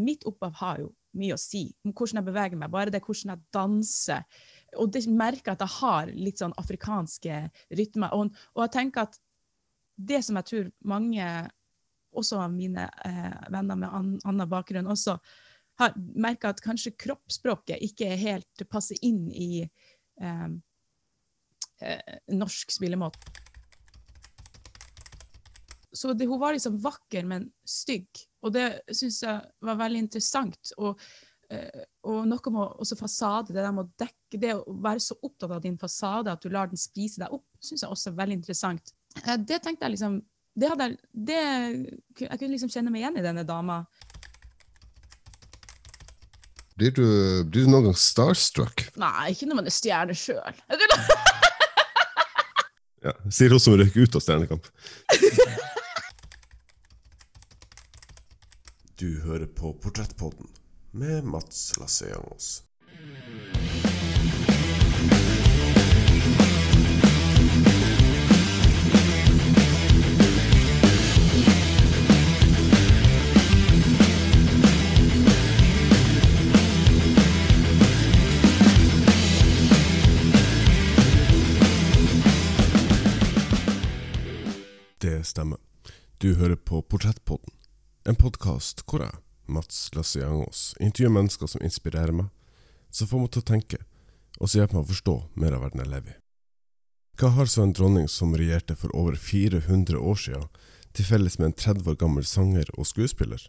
mitt opphav har jo mye å si om hvordan jeg beveger meg. Bare det hvordan jeg danser. Og det merker at jeg har litt sånn afrikanske rytmer. Og, og jeg tenker at det som jeg tror mange, også av mine eh, venner med an, annen bakgrunn, også har merka at kanskje kroppsspråket ikke helt passer inn i eh, eh, norsk spillemåte. Så det, hun var liksom vakker, men stygg. Og det syns jeg var veldig interessant. Og, eh, og noe med også fasade, det der med å dekke, det å være så opptatt av din fasade at du lar den spise deg opp, syns jeg også er veldig interessant. Eh, det tenkte jeg liksom det hadde, det, Jeg kunne liksom kjenne meg igjen i denne dama. Blir du, blir du noen gang starstruck? Nei, ikke når man er stjerne sjøl. Ja, Sier hun som røyker ut av Stjernekamp. Du hører på Portrettpodden med Mats Lasseangos. Det stemmer. Du hører på Portrettpodden, en podkast hvor jeg, Mats Lassiangos, intervjuer mennesker som inspirerer meg, som får meg til å tenke, og som hjelper meg å forstå mer av verden jeg lever i. Hva har så en dronning som regjerte for over 400 år siden, til felles med en 30 år gammel sanger og skuespiller?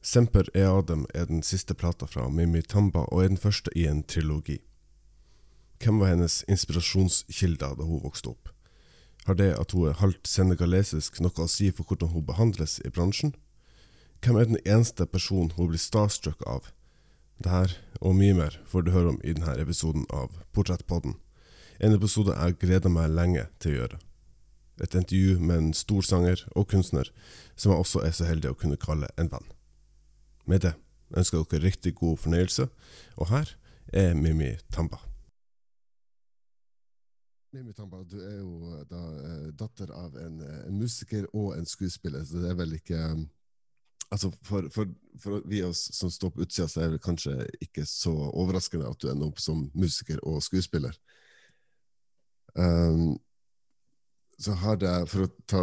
Semper e Adem er den siste plata fra Mimmi Tamba, og er den første i en trilogi. Hvem var hennes inspirasjonskilder da hun vokste opp? Har det at hun er halvt senegalesisk noe å si for hvordan hun behandles i bransjen? Hvem er den eneste personen hun blir starstruck av? Dette og mye mer får du høre om i denne episoden av Portrettpodden. En episode jeg gleder meg lenge til å gjøre. Et intervju med en stor sanger og kunstner som jeg også er så heldig å kunne kalle en venn. Med det ønsker jeg dere riktig god fornøyelse, og her er Mimmi Tamba. Mimmi Tamba, du er jo eh, da eh, datter av en, eh, en musiker og en skuespiller, så det er vel ikke Altså for, for, for vi oss som står på utsida, så er det kanskje ikke så overraskende at du ender opp som musiker og skuespiller. Um, så har det, For å ta,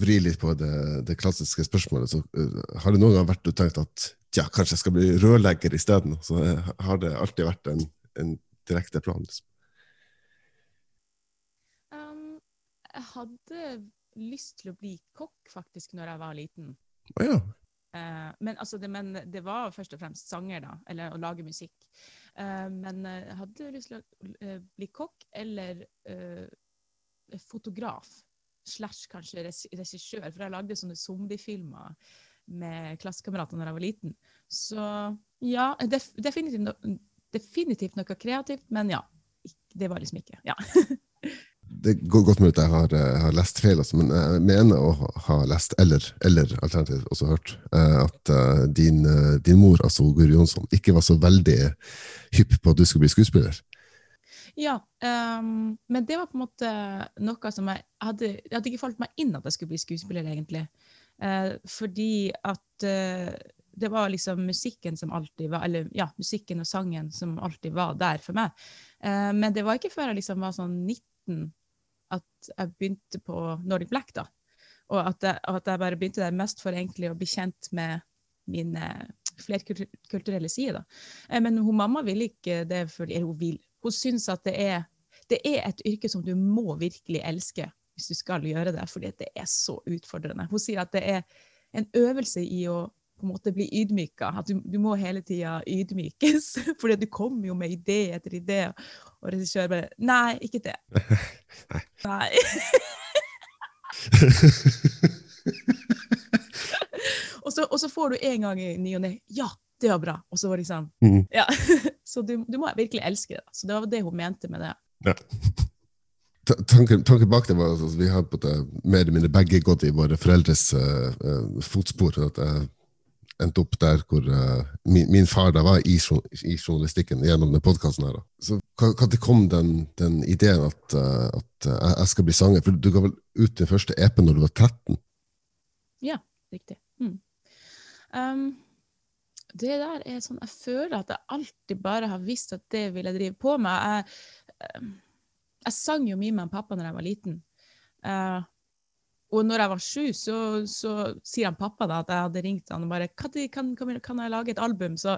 vri litt på det, det klassiske spørsmålet, så uh, har det noen gang vært du tenkt at ja, kanskje jeg skal bli rørlegger isteden? Så uh, har det alltid vært en, en direkte plan? liksom. Um, jeg hadde lyst til å bli kokk, faktisk, når jeg var liten. Oh, ja. Eh, men, altså det, men det var først og fremst sanger, da, eller å lage musikk. Eh, men jeg hadde lyst til å eh, bli kokk eller eh, fotograf. Slash kanskje regissør, for jeg lagde sånne zombiefilmer med klassekamerater når jeg var liten. Så ja, def, definitivt, no, definitivt noe kreativt, men ja. Det var liksom ikke. Ja. Det går godt mulig at jeg har, eh, har lest feil, altså, men jeg mener å ha, lest, eller, eller alternativt også hørt, eh, at eh, din, din mor, altså Guri Jonsson, ikke var så veldig hypp på at du skulle bli skuespiller. Ja, um, men det var på en måte noe som jeg hadde jeg hadde ikke falt meg inn at jeg skulle bli skuespiller, egentlig. Uh, fordi at uh, det var liksom musikken som alltid var Eller ja, musikken og sangen som alltid var der for meg. Uh, men det var ikke før jeg liksom var sånn 19 at jeg begynte på Nordic Black, da. Og at jeg, at jeg bare begynte der mest for egentlig å bli kjent med mine flerkulturelle sider. da. Eh, Men hun mamma ville ikke det, fordi hun vil. Hun syns at det er, det er et yrke som du må virkelig elske hvis du skal gjøre det, fordi det er så utfordrende. Hun sier at det er en øvelse i å på en måte bli ydmyka. At du, du må hele tida ydmykes. fordi du kommer jo med idé etter idé, og regissør bare Nei, ikke det. Nei. og, så, og så får du en gang i ny og ne Ja, det var bra. Og så var det liksom mm. Ja. Så du, du må virkelig elske det. Så det var det hun mente med det. Ja. Ta- Tanken, tanken bak det var at altså, vi har på det, mer eller mindre begge gått i våre foreldres uh, uh, fotspor. At jeg endte opp der hvor uh, min, min far da var i, i journalistikken gjennom den podkasten. Så Når kom den, den ideen at, uh, at uh, jeg- skal bli sanger? For du ga vel ut din første EP når du var 13? Ja, riktig. Mm. Um, det der er sånn Jeg føler at jeg alltid bare har visst at det vil jeg drive på med. Jeg, eh, jeg sang jo mye med pappa når jeg var liten. Uh, og når jeg var sju, så, så, sier han pappa da at jeg hadde ringt han og bare kan, kan, kan jeg lage et album? Så,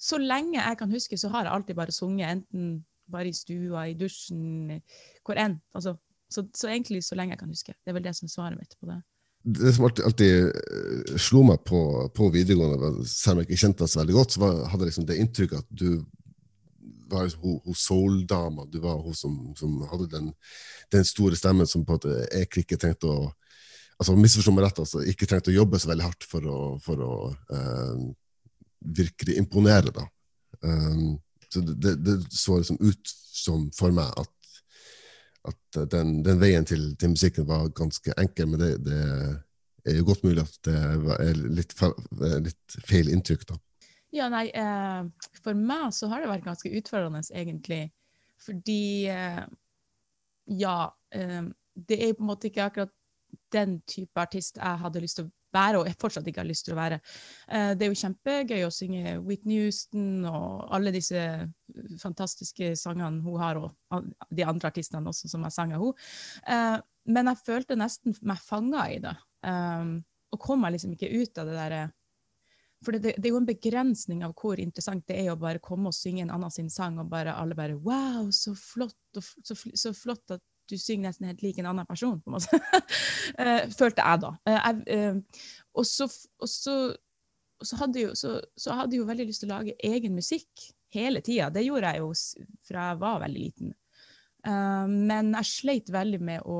så lenge jeg kan huske, så har jeg alltid bare sunget, enten bare i stua, i dusjen, hvor enn. Altså, så, så, egentlig så lenge jeg kan huske. Det er vel det som er svaret mitt på det. Det som alltid, alltid eh, slo meg på, på, videregående, selv om jeg ikke kjente deg så veldig godt, så var, hadde jeg liksom det inntrykket at du var hun, hun soul-dama. Du var hun som, som hadde den, den, store stemmen som på at jeg ikke trengte å altså Misforstå meg rett, altså, ikke trengte å jobbe så veldig hardt for å, for å eh, virkelig imponere. da. Um, så det, det, så liksom ut som for meg at, at den, den, veien til, til, musikken var ganske enkel, men det, det, er jo godt mulig at det er litt, litt feil inntrykk. da. Ja, nei, eh, For meg så har det vært ganske utfordrende, egentlig. Fordi eh, ja, eh, det er på en måte ikke akkurat den type artist jeg hadde lyst til å være, og jeg fortsatt ikke har lyst til å være. Eh, det er jo kjempegøy å synge Whitney Houston og alle disse fantastiske sangene hun har, og de andre artistene også som har sanget henne. Eh, men jeg følte nesten meg fanga i det, eh, og kom meg liksom ikke ut av det derre for det, det, er jo en begrensning av hvor interessant det er å bare komme og synge en annen sin sang, og bare alle bare Wow, så flott, og så, så flott at du synger nesten helt lik en annen person, på en måte. uh, følte jeg, da. Uh, jeg, uh, og, så, og, så, og så, hadde jo, så, hadde jeg jo veldig lyst til å lage egen musikk hele tida. Det gjorde jeg jo fra jeg var veldig liten. men jeg sleit veldig med å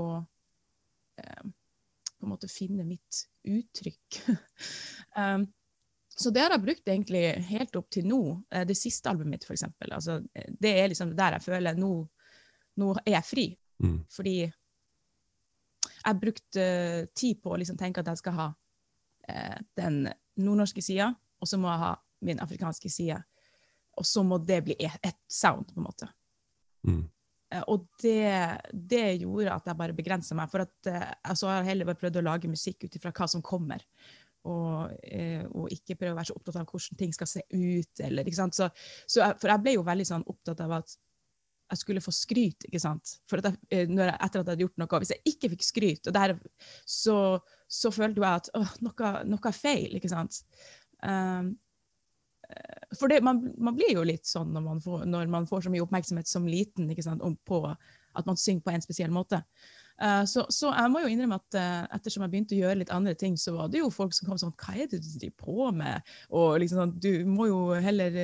på en måte finne mitt uttrykk. så det har jeg brukt egentlig helt opp til nå. Det siste albumet mitt, f.eks. Altså, det er liksom der jeg føler nå, nå er jeg fri. Mm. Fordi jeg brukte uh, tid på å liksom tenke at jeg skal ha uh, den nordnorske sida, og så må jeg ha min afrikanske side. Og så må det bli ett et sound, på en måte. Mm. Uh, og det, det, gjorde at jeg bare begrensa meg. For at altså, jeg har heller bare prøvd å lage musikk ut ifra hva som kommer. Og, og, ikke prøve å være så opptatt av hvordan ting skal se ut. Eller, så, så jeg, for jeg ble jo veldig sånn opptatt av at jeg skulle få skryt, ikke sant. For at jeg, når jeg, etter at jeg hadde gjort noe. Hvis jeg ikke fikk skryt, der, så, så, følte jeg at åh, noe, noe, er feil, ikke sant. Um, for det, man, man, blir jo litt sånn når man, får, når man får så mye oppmerksomhet som liten ikke sant, om på at man synger på en spesiell måte. Uh, så, så, jeg må jo innrømme at uh, ettersom jeg begynte å gjøre litt andre ting, så var det jo folk som kom sånn Hva er det du driver på med? Og liksom sånn, Du må jo heller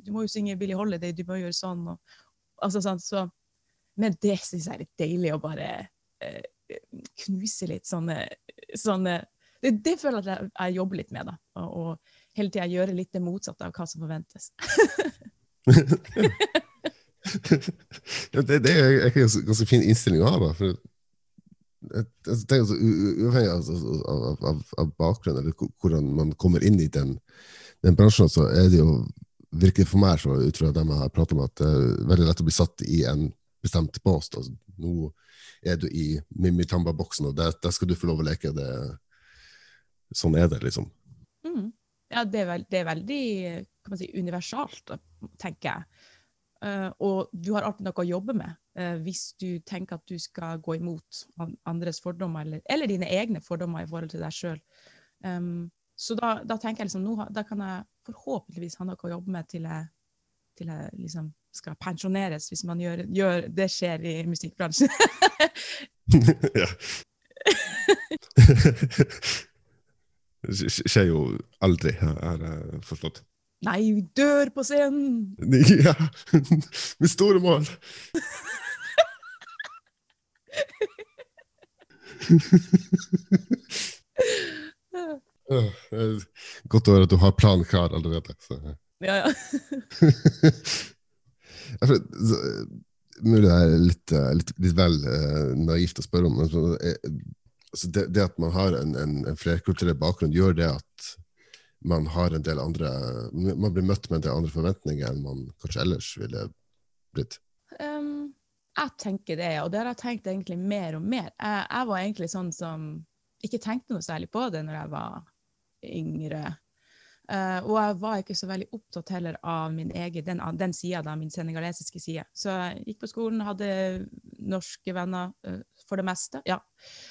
Du må jo synge Billy Holiday, du må gjøre sånn. Og, Altså, sånn, så, men det syns jeg er litt deilig å bare eh, knuse litt sånne, sånne det, det, føler jeg at jeg, jeg, jobber litt med. da, Og, og hele tida gjøre litt det motsatte av hva som forventes. det, det, er en ganske fin innstilling å ha. da, for jeg tenker altså, Uavhengig av, av, av, av bakgrunn eller hvordan man kommer inn i den, den bransjen, så er det jo virker for meg, så ut fra dem jeg har pratet med, at det er veldig lett å bli satt i en bestemt bås. Altså, nå er du i Mimmi Tamba-boksen, og der, der, skal du få lov å leke. Det, sånn er det, liksom. Mm. Ja, det er, veld, det er veldig si, universalt, tenker jeg. Uh, og du har alltid noe å jobbe med uh, hvis du tenker at du skal gå imot andres fordommer, eller, eller dine egne fordommer i forhold til deg sjøl. Um, så da, da, tenker jeg liksom, nå, da kan jeg forhåpentligvis ha noe å jobbe med til jeg, til jeg liksom skal pensjoneres, hvis man gjør, gjør Det skjer i musikkbransjen. ja. det skjer jo aldri, har jeg forstått. Nei, vi dør på scenen! Ja! Med store mål! Godt å høre at du har planen klar allerede. Så. Ja, ja. Mulig det er litt, eh, litt, litt vel uh, naivt å spørre om, men altså det, det, at man har en, en, en, flerkulturell bakgrunn, gjør det at man har en del andre Man blir møtt med en del andre forventninger enn man kanskje ellers ville blitt? Um, jeg tenker det, og det har jeg tenkt egentlig mer og mer. Jeg, jeg var egentlig sånn som ikke tenkte noe særlig på det når jeg var yngre. Uh, og jeg var ikke så veldig opptatt heller av min egen, den, den sida, da, min senegalesiske side. Så jeg gikk på skolen, hadde norske venner uh, for det meste. ja.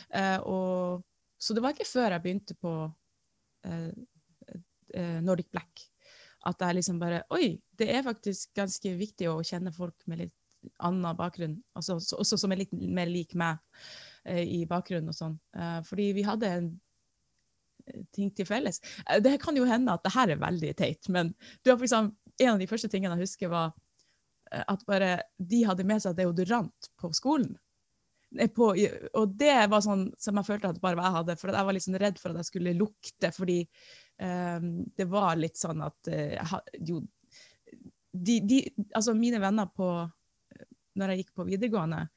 Uh, og, så det var ikke før jeg begynte på Nordic Black at jeg liksom bare Oi, det er faktisk ganske viktig å kjenne folk med litt annen bakgrunn, altså, også som er litt mer lik meg i bakgrunnen og sånn. fordi vi hadde en ting til felles. Eh, det kan jo hende at det her er veldig teit, men du har for eksempel, en av de første tingene jeg husker, var eh, at bare de hadde med seg deodorant på skolen. På, og det var sånn som jeg følte at bare jeg hadde, for jeg var litt sånn redd for at jeg skulle lukte, fordi det var litt sånn at uh, jo, de, de, altså mine venner på når jeg gikk på videregående,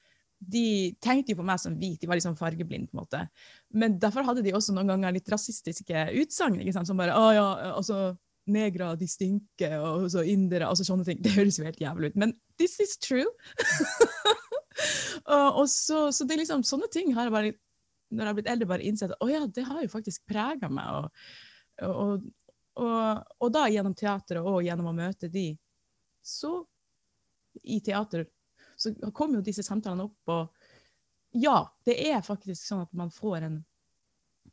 de tenkte jo på meg som hvit, de var liksom fargeblind på en måte. Men derfor hadde de også noen ganger litt rasistiske utsagn. Som bare 'Å ja, altså negre, de stinker', og så indere, altså sånne ting. Det høres jo helt jævlig ut, men this is true. og, og så, så, det er liksom sånne ting har jeg bare, når jeg har blitt eldre, bare innsett å ja, det har jo faktisk prega meg. Og, og, og, og, da gjennom teateret og gjennom å møte de, så i teater så kom jo disse samtalene opp. Og ja, det er faktisk sånn at man får en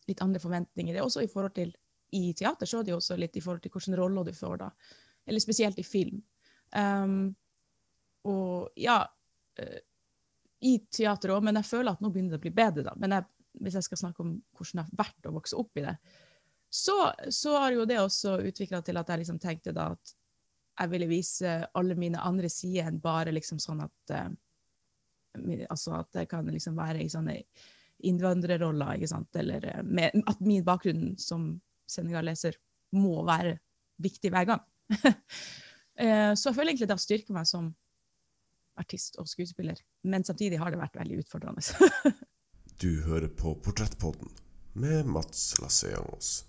litt andre forventninger. Det er også i forhold til i teater så er det jo også litt i forhold til hvilken rolle du får da. Eller spesielt i film. Um, og ja uh, I teater òg, men jeg føler at nå begynner det å bli bedre, da. Men jeg, hvis jeg skal snakke om hvordan det har vært å vokse opp i det, så, så har jo det også utvikla til at jeg liksom tenkte da at jeg ville vise alle mine andre sider enn bare liksom sånn at uh, altså at jeg kan liksom være i sånne innvandrerroller, ikke sant, eller uh, med, at min bakgrunn som senegaleser må være viktig hver gang. uh, så jeg føler egentlig det har styrket meg som artist og skuespiller, men samtidig har det vært veldig utfordrende. du hører på Portrettpodden med Mats Lasseangos.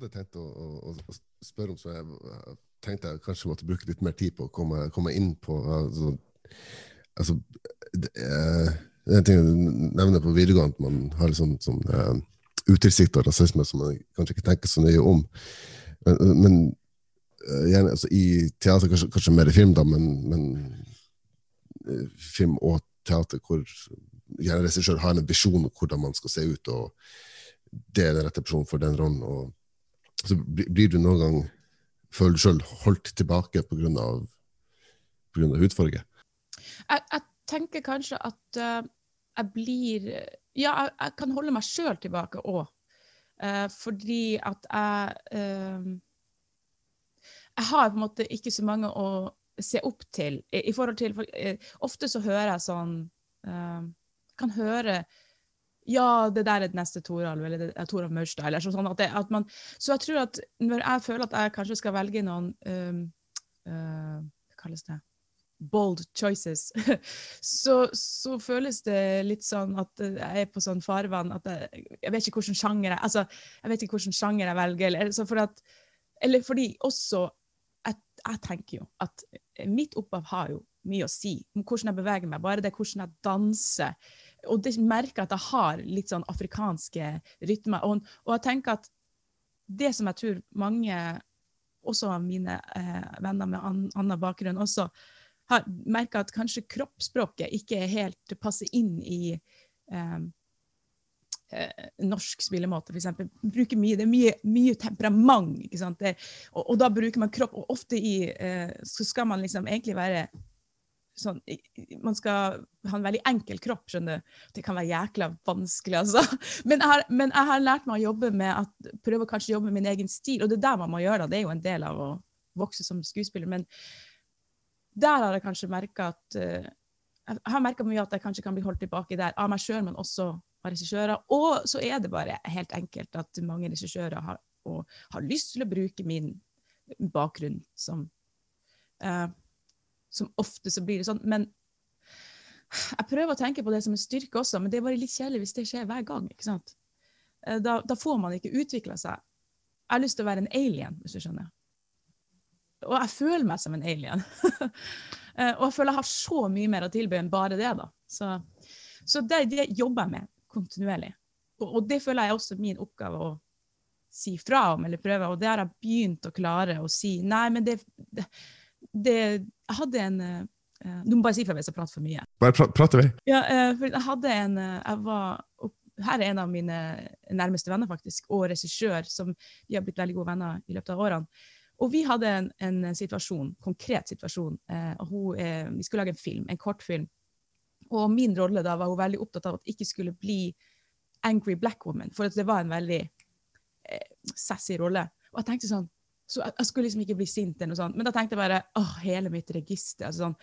det jeg hadde tenkt å, å, å, spørre om, så jeg tenkte jeg kanskje måtte bruke litt mer tid på å komme, komme inn på altså, altså det, er en ting jeg nevner på videregående, at man har litt sånn, sånn eh, utilsikta rasisme som man kanskje ikke tenker så nøye om. Men, men uh, gjerne, altså, i teater, kanskje, kanskje, mer i film, da, men, men uh, film og teater hvor gjerne regissør har en visjon om hvordan man skal se ut. og det er den rette personen for den rollen. Og så blir du noen gang føler du sjøl holdt tilbake pga. hudfarge? Jeg, jeg, tenker kanskje at uh, jeg blir Ja, jeg, jeg kan holde meg sjøl tilbake òg. Uh, eh, fordi at jeg uh, Jeg har på en måte ikke så mange å se opp til. I, i forhold til Ofte så hører jeg sånn Kan høre ja, det der er det neste Toralv, eller det er Toralv Maurstad. Eller sånn at, det, at man, så jeg tror at når jeg føler at jeg kanskje skal velge noen um, uh, Hva kalles det? Bold choices, så, så, føles det litt sånn at jeg er på sånn farvann at jeg, jeg vet ikke hvilken sjanger jeg altså, jeg vet ikke hvilken sjanger jeg velger. Eller, for at, eller fordi også jeg, jeg tenker jo at mitt opphav har jo mye å si om hvordan jeg beveger meg. Bare det hvordan jeg danser og det merker at jeg har litt sånn afrikanske rytmer. Og, og, jeg tenker at det som jeg tror mange, også mine eh, venner med an, annen bakgrunn, også har merka at kanskje kroppsspråket ikke helt passer inn i eh, eh, norsk spillemåte, f.eks. Det er mye, mye temperament. Det, og, og, da bruker man kropp, og ofte i, eh, så skal man liksom egentlig være sånn, Man skal ha en veldig enkel kropp, skjønner du. Det kan være jækla vanskelig, altså. Men jeg, har, men jeg har lært meg å jobbe med at, prøve å kanskje jobbe med min egen stil, og det er der man må gjøre det. Det er jo en del av å vokse som skuespiller. Men der har jeg kanskje merka at uh, Jeg har merka mye at jeg kanskje kan bli holdt tilbake der, av meg sjøl, men også av regissører. Og så er det bare helt enkelt at mange regissører har, har lyst til å bruke min bakgrunn som uh, som ofte så blir det sånn. Men jeg prøver å tenke på det som en styrke også, men det er bare litt kjedelig hvis det skjer hver gang. ikke sant? Eh, da, da får man ikke utvikla seg. Jeg har lyst til å være en alien, hvis du skjønner. og jeg føler meg som en alien. Eh, og jeg føler jeg har så mye mer å tilby enn bare det. da. Så, så det, det, jobber jeg med kontinuerlig. Og, og, det føler jeg er også min oppgave å si fra om eller prøve. Og det har jeg begynt å klare å si. Nei, men det, det, det Jeg hadde en uh, Du må bare si ifra hvis jeg prater for mye. Bare pra prater vi. Ja, uh, for jeg hadde en jeg var Her er en av mine nærmeste venner, faktisk, og regissør, som vi har blitt veldig gode venner i løpet av årene. Og vi hadde en, en situasjon, konkret situasjon. Hun, vi skulle lage en film, en kortfilm. Og min rolle da var hun veldig opptatt av at ikke skulle bli angry black woman, for det var en veldig eh, sassy rolle. Og jeg tenkte sånn, så jeg, jeg, skulle liksom ikke bli sint, eller noe sånt, men da tenkte jeg bare åh, hele mitt register. Altså sånn,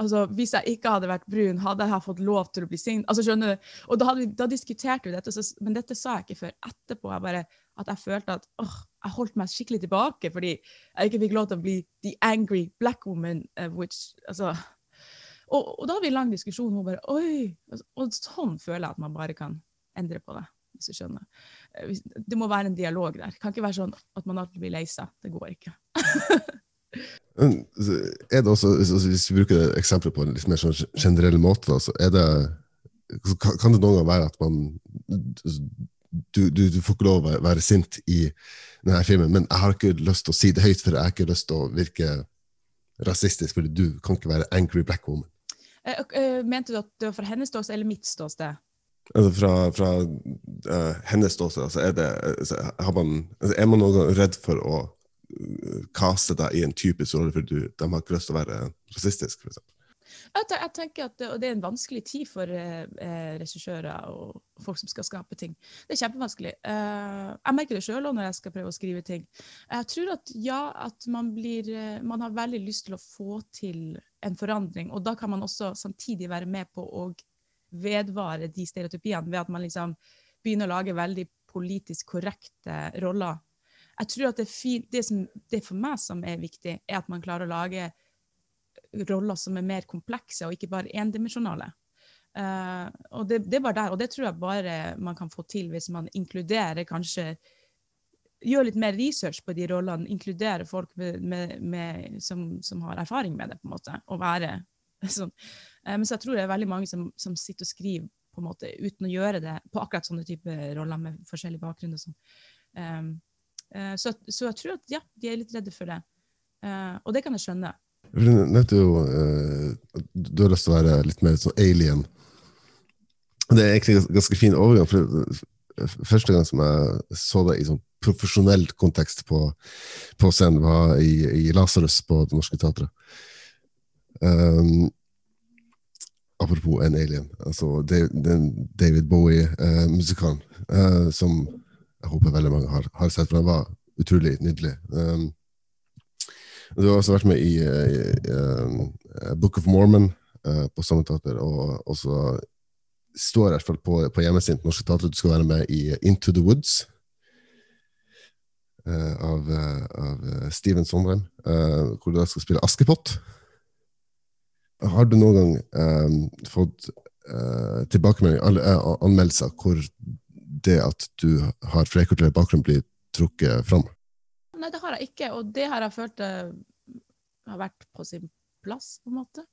altså Hvis jeg ikke hadde vært brun, hadde jeg fått lov til å bli sint? altså skjønner du? Og da, vi, da diskuterte vi dette, så, men dette sa jeg ikke før etterpå. Jeg bare, at jeg følte at åh, jeg holdt meg skikkelig tilbake fordi jeg ikke fikk lov til å bli the angry black woman. Uh, which, altså, og, og, da hadde vi en lang diskusjon. Hun bare Oi! Altså, og sånn føler jeg at man bare kan endre på det. hvis du skjønner. Eh, det må være en dialog der. Det kan ikke være sånn at man alltid blir lei seg. Det går ikke. er det også, Hvis vi bruker det eksempelet på en litt mer sånn generell måte, så det, kan det noen gang være at man du, du, du, får ikke lov å være sint i denne filmen, men jeg har ikke lyst til å si det høyt, for jeg har ikke lyst til å virke rasistisk, fordi du kan ikke være angry black woman. Uh, uh, mente du at det var fra hennes ståsted eller mitt ståsted? Altså fra, fra uh, hennes ståsted, altså er, det, man, altså er man noen redd for å kaste deg i en typisk rolle fordi du, de har ikke lyst til å være rasistisk? Eksempel. Jeg, tenker at det, er en vanskelig tid for eh, eh, regissører og folk som skal skape ting. Det er kjempevanskelig. Eh, jeg merker det sjøl når jeg skal prøve å skrive ting. Jeg tror at ja, at man blir eh, Man har veldig lyst til å få til en forandring, og da kan man også samtidig være med på å vedvare de stereotypiene ved at man liksom begynner å lage veldig politisk korrekte roller. Jeg tror at det, det, som, det for meg som er viktig, er at man klarer å lage roller som er mer komplekse og ikke bare endimensjonale. Uh, og det, det, bare der, og det tror jeg bare man kan få til hvis man inkluderer kanskje Gjør litt mer research på de rollene, inkluderer folk med, med, med, som, som, har erfaring med det, på en måte, og være sånn. Uh, men så jeg tror det er veldig mange som, som, sitter og skriver på en måte uten å gjøre det på akkurat sånne type roller med forskjellig bakgrunn. og sånn. Um, uh, så, så, jeg tror at ja, de er litt redde for det. og det kan jeg skjønne. Du uh, du har lyst til å være litt mer sånn alien. Det er egentlig en ganske fin overgang. for Første gang som jeg så det i sånn profesjonell kontekst på, på scenen, var i, i Lasarus på Det Norske Teatret. Um, apropos en alien. altså Den David Bowie-musikalen, uh, uh, som jeg håper veldig mange har, har sett, for den var utrolig nydelig. Um, du har også vært med i, i, i uh, Book of Mormon uh, på samme teater, og også står i hvert fall på, på hjemmesiden til Norske Teatret du skal være med i Into the Woods. Uh, av, av, Steven Sondheim, hvor du da skal spille Askepott. Har du noen gang fått tilbakemelding, anmeldelser, hvor det at du har flerkulturell bakgrunn, blir trukket fram? Nei, det har jeg ikke, og det har jeg følt eh, har vært på sin plass, på en måte.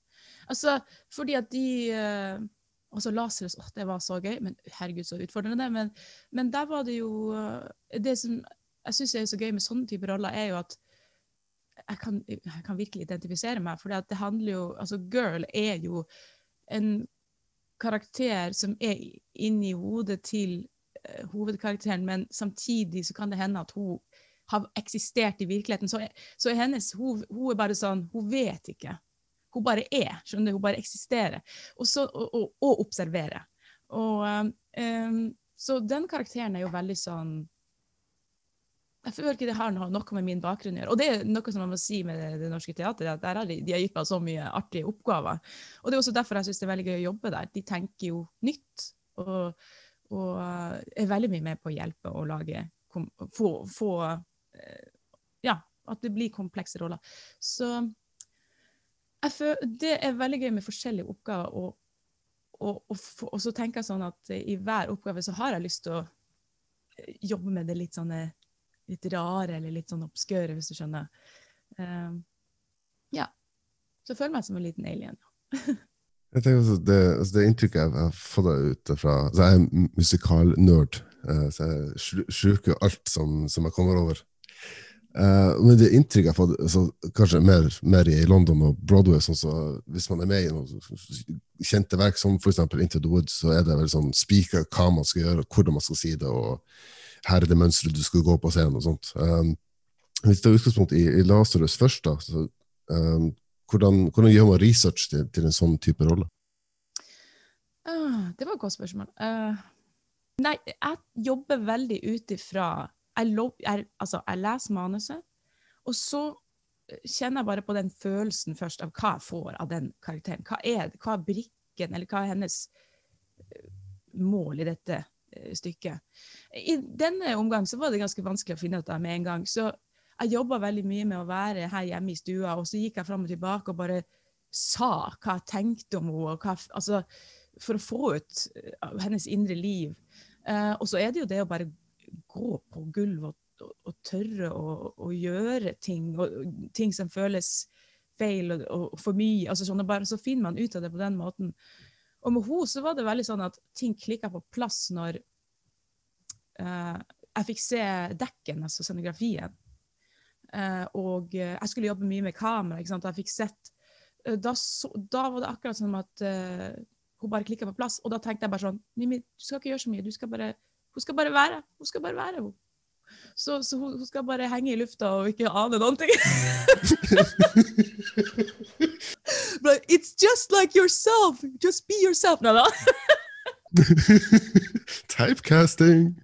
Altså, fordi at de eh, Altså Lasarus, oh, det var så gøy, men herregud, så utfordrende. Men, men der var det jo uh, Det som jeg syns er så gøy med sånne typer roller, er jo at jeg kan, jeg kan virkelig identifisere meg, for det handler jo Altså, Girl er jo en karakter som er inni hodet til uh, hovedkarakteren, men samtidig så kan det hende at hun har eksistert i virkeligheten. Så, så hennes, hun, hun, er bare sånn Hun vet ikke. Hun bare er. skjønner du? Hun bare eksisterer. Og, så, og, og, og observerer. Og, um, så den karakteren er jo veldig sånn jeg føler ikke det har noe, med min bakgrunn å gjøre. Og det er noe som man må si med Det, det Norske Teatret, at har de, de, har gitt meg så mye artige oppgaver. Og det er også derfor jeg syns det er veldig gøy å jobbe der. De tenker jo nytt, og, og er veldig mye med på å hjelpe og lage få, få Eh, ja, at det blir komplekse roller. Så føler, det er veldig gøy med forskjellige oppgaver. Og, og, og, så tenker jeg sånn at i hver oppgave så har jeg lyst til å eh, jobbe med det litt sånne litt rare eller litt sånn obskøre, hvis du skjønner. Uh, Så jeg føler meg som en liten alien. Jeg tenker også, det, altså det inntrykket jeg har fått ut fra altså Jeg er musikalnerd, uh, så jeg sluker alt som, som jeg kommer over. Uh, men det inntrykket jeg har fått, altså, kanskje mer, mer i London og Broadway, sånn så hvis man er med i noen kjente verk som f.eks. Into the Woods, så er det vel sånn spika hva man skal gjøre, hvordan man skal si det, og her er det mønsteret du skal gå på scenen, og sånt. Um, hvis det er utgangspunkt i, i Lasarus først, da, så um, hvordan, hvordan gjør man research til, til en sånn type rolle? Ah, det var et godt spørsmål. Uh, nei, jeg jobber veldig ut ifra jeg, jeg, altså, jeg leser manuset, og så kjenner jeg bare på den følelsen først av hva jeg får av den karakteren. Hva er, hva er brikken, eller hva er hennes eh, mål i dette eh, stykket? I denne omgang så var det ganske vanskelig å finne ut av med en gang. Så jeg jobba veldig mye med å være her hjemme i stua, og så gikk jeg fram og tilbake og bare sa hva jeg tenkte om henne, hva, altså, for å få ut eh, hennes indre liv. Uh, og så er det jo det å bare gå på gulvet og, og, og tørre å, gjøre ting, og ting som føles feil og, og for mye. altså sånn, og bare Så finner man ut av det på den måten. Og med henne så var det veldig sånn at ting klikka på plass når uh, jeg fikk se dekken, altså scenografien. Uh, og uh, jeg skulle jobbe mye med kamera. ikke sant? Jeg fikk sett eh, da, så, da var det akkurat som at hun bare klikka på plass. Og da tenkte jeg bare sånn Mimi, du skal ikke gjøre så mye. Du skal bare, hun skal bare være. Hun skal bare være, hun. Så, så hun, hun skal bare henge i lufta og ikke ane noen ting. But it's just like yourself. Just be yourself. Nei da. Typecasting!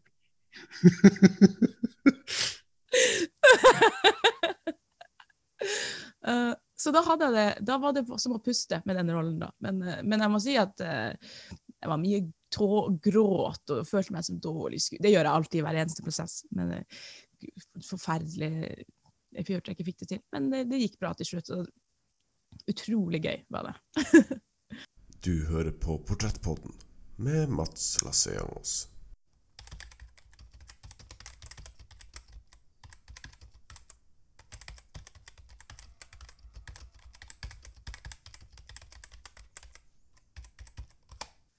uh, så da, hadde jeg det, da var det som å puste med den rollen, da. Men, eh, men jeg må si at uh, jeg var mye tå, gråt og følte meg som dårlig skuespiller. Det gjør jeg alltid i hver eneste prosess. Men uh, forferdelig jeg følte jeg ikke fikk det til. Men det, det gikk bra til slutt. Og utrolig gøy var det. Du hører på Portrettpodden med Mats Lasseangos.